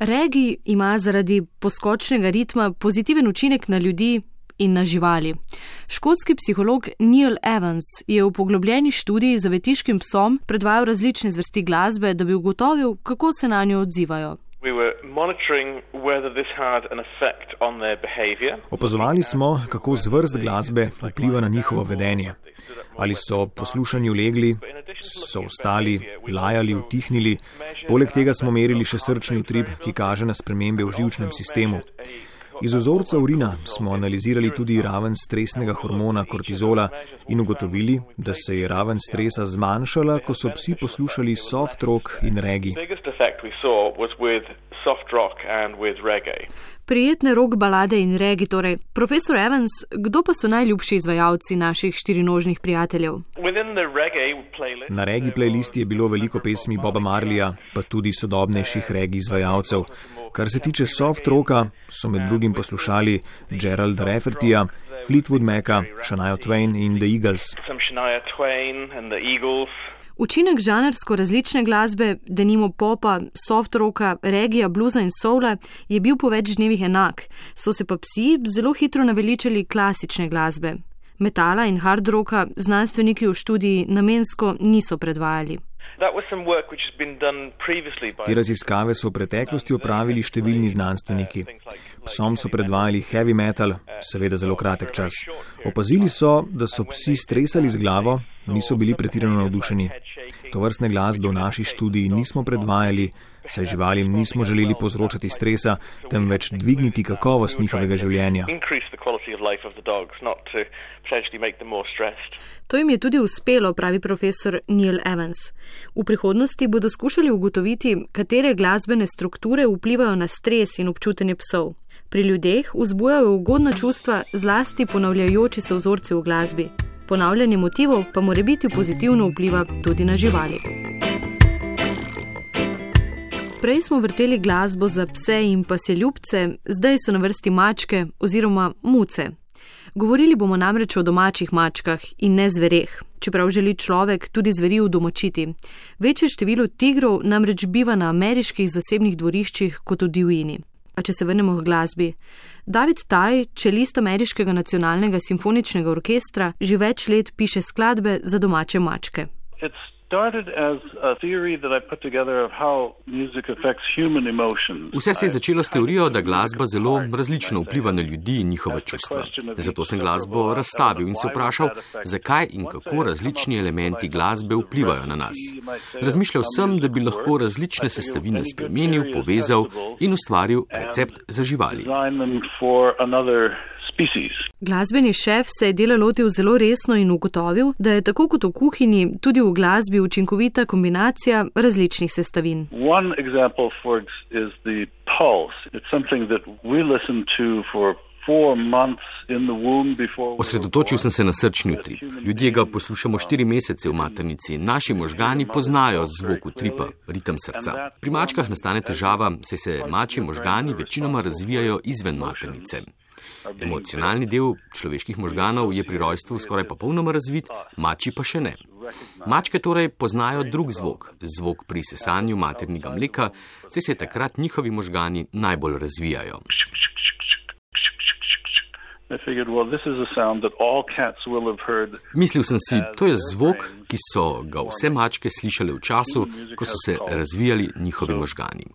Regi ima zaradi poskočnega ritma pozitiven učinek na ljudi in na živali. Škotski psiholog Neil Evans je v poglobljeni študiji za vetiškim psom predvajal različne zvrsti glasbe, da bi ugotovil, kako se na njo odzivajo. Opazovali smo, kako zvrst glasbe vpliva na njihovo vedenje. Ali so poslušanju legli, so ostali, lajali, utihnili. Poleg tega smo merili še srčni utrip, ki kaže na spremembe v živčnem sistemu. Iz ozorca urina smo analizirali tudi raven stresnega hormona kortizola in ugotovili, da se je raven stresa zmanjšala, ko so psi poslušali soft rock in regi. Prijetne rock balade in regi, torej. Profesor Evans, kdo pa so najljubši izvajalci naših štirinožnih prijateljev? Na regi playlisti je bilo veliko pesmi Boba Marlija, pa tudi sodobnejših regi izvajalcev. Kar se tiče soft rocka, so med drugim poslušali Geralda Raffertyja, Fleetwood Maca, Shania Twain in The Eagles. Učinek žanrsko različne glasbe, denimo popa, soft rocka, regija, bluza in soula, je bil po več dnevih enak, so se pa psi zelo hitro naveličali klasične glasbe. Metala in hard rocka znanstveniki v študiji namensko niso predvajali. Te raziskave so v preteklosti opravili številni znanstveniki. Psom so predvajali heavy metal, seveda zelo kratek čas. Opazili so, da so psi stresali z glavo, niso bili pretirano navdušeni. To vrstne glasbe v naši študiji nismo predvajali, saj živalim nismo želeli povzročati stresa, temveč dvigniti kakovost njihovega življenja. To jim je tudi uspelo, pravi profesor Neil Evans. V prihodnosti bodo skušali ugotoviti, katere glasbene strukture vplivajo na stres in občutenje psov. Pri ljudeh vzbujajo ugodna čustva, zlasti ponavljajoči se vzorci v glasbi. Ponavljanje motivov pa more biti pozitivno vpliva tudi na živali. Prej smo vrteli glasbo za pse in pa se ljubce, zdaj so na vrsti mačke oziroma muce. Govorili bomo namreč o domačih mačkah in ne zvereh, čeprav želi človek tudi zveri udomačiti. Večje število tigrov namreč biva na ameriških zasebnih dvoriščih kot v divjini. A če se vrnemo k glasbi. David Taj, čelist ameriškega nacionalnega simfoničnega orkestra, že več let piše skladbe za domače mačke. It's Vse se je začelo s teorijo, da glasba zelo različno vpliva na ljudi in njihova čustva. Zato sem glasbo razstavil in se vprašal, zakaj in kako različni elementi glasbe vplivajo na nas. Razmišljal sem, da bi lahko različne sestavine spremenil, povezal in ustvaril recept za živali. Glasbeni šef se je dela lotil zelo resno in ugotovil, da je tako kot v kuhinji tudi v glasbi učinkovita kombinacija različnih sestavin. Osredotočil sem se na srčni utrip. Ljudje ga poslušamo štiri mesece v maternici. Naši možgani poznajo zvok utripa, ritem srca. Pri mačkah nastane težava, saj se mači možgani večinoma razvijajo izven maternice. Emocionalni del človeških možganov je pri rojstvu skoraj popolnoma razvit, mači pa še ne. Mačke torej poznajo drug zvok, zvok pri sesanju maternega mleka, saj se takrat njihovi možgani najbolj razvijajo. Mislil sem si, to je zvok, ki so ga vse mačke slišale v času, ko so se razvijali njihovi možgani.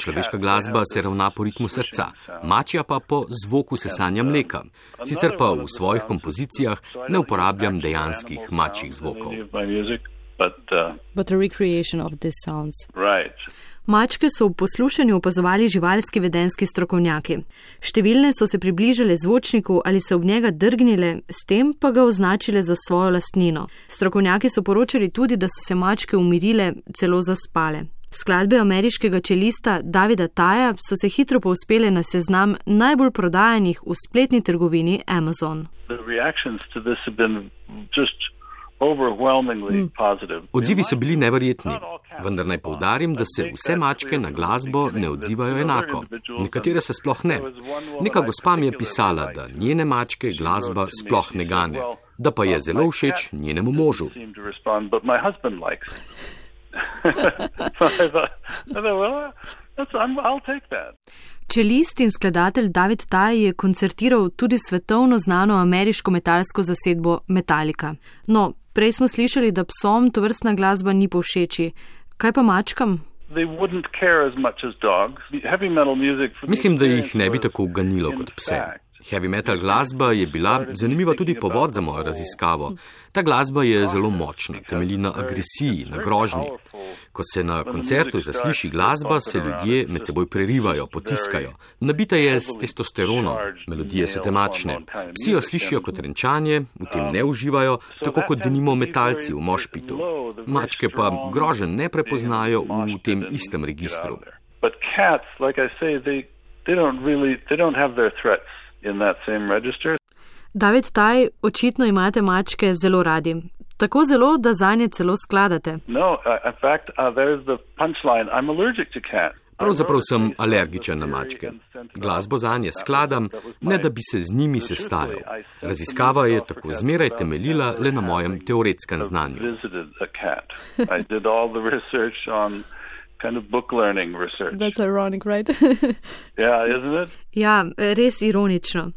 Človeška glasba se ravna po ritmu srca, mačja pa po zvoku sesanja mleka. Sicer pa v svojih kompozicijah ne uporabljam dejanskih mačjih zvokov. But a recreation of these sounds. Right. Mačke so v poslušanju opazovali živalski vedenski strokovnjaki. Številne so se približale zvočniku ali se ob njega drgnile, s tem pa ga označile za svojo lastnino. Strokovnjaki so poročali tudi, da so se mačke umirile, celo zaspale. Skladbe ameriškega čelista Davida Taja so se hitro povspele na seznam najbolj prodajanih v spletni trgovini Amazon. Mm. Odzivi so bili neverjetni, vendar naj povdarim, da se vse mačke na glasbo ne odzivajo enako. Nekatere se sploh ne. Neka gospa mi je pisala, da njene mačke glasba sploh ne gane, da pa je zelo všeč njenemu možu. Čelist in skladatelj David Taj je koncertiral tudi svetovno znano ameriško metalsko zasedbo Metallica. No, prej smo slišali, da psom to vrstna glasba ni povšeči. Kaj pa mačkam? Mislim, da jih ne bi tako ganilo kot pse. Heavy metal glasba je bila zanimiva tudi povod za mojo raziskavo. Ta glasba je zelo močna, temelji na agresiji, na grožnji. Ko se na koncertu zasliši glasba, se ljudje med seboj prerivajo, potiskajo. Nabita je s testosteronom, melodije so temačne. Psi jo slišijo kot renčanje, v tem ne uživajo, tako kot denimo metalci v mošpitu. Mačke pa grožen ne prepoznajo v tem istem registru. But cats, like I say, they, they don't really, they don't have their threats in that same register. David Taj, očitno imate mačke zelo radi. Tako zelo, da za nje celo skladate. No, uh, fact, uh, Pravzaprav sem alergičen na mačke. Glasbo za nje skladam, ne da bi se z njimi sestajal. Raziskava je tako zmeraj temeljila le na mojem teoretskem znanju. kind of book learning research. That's ironic, right? yeah, isn't it? Ja, res ironično.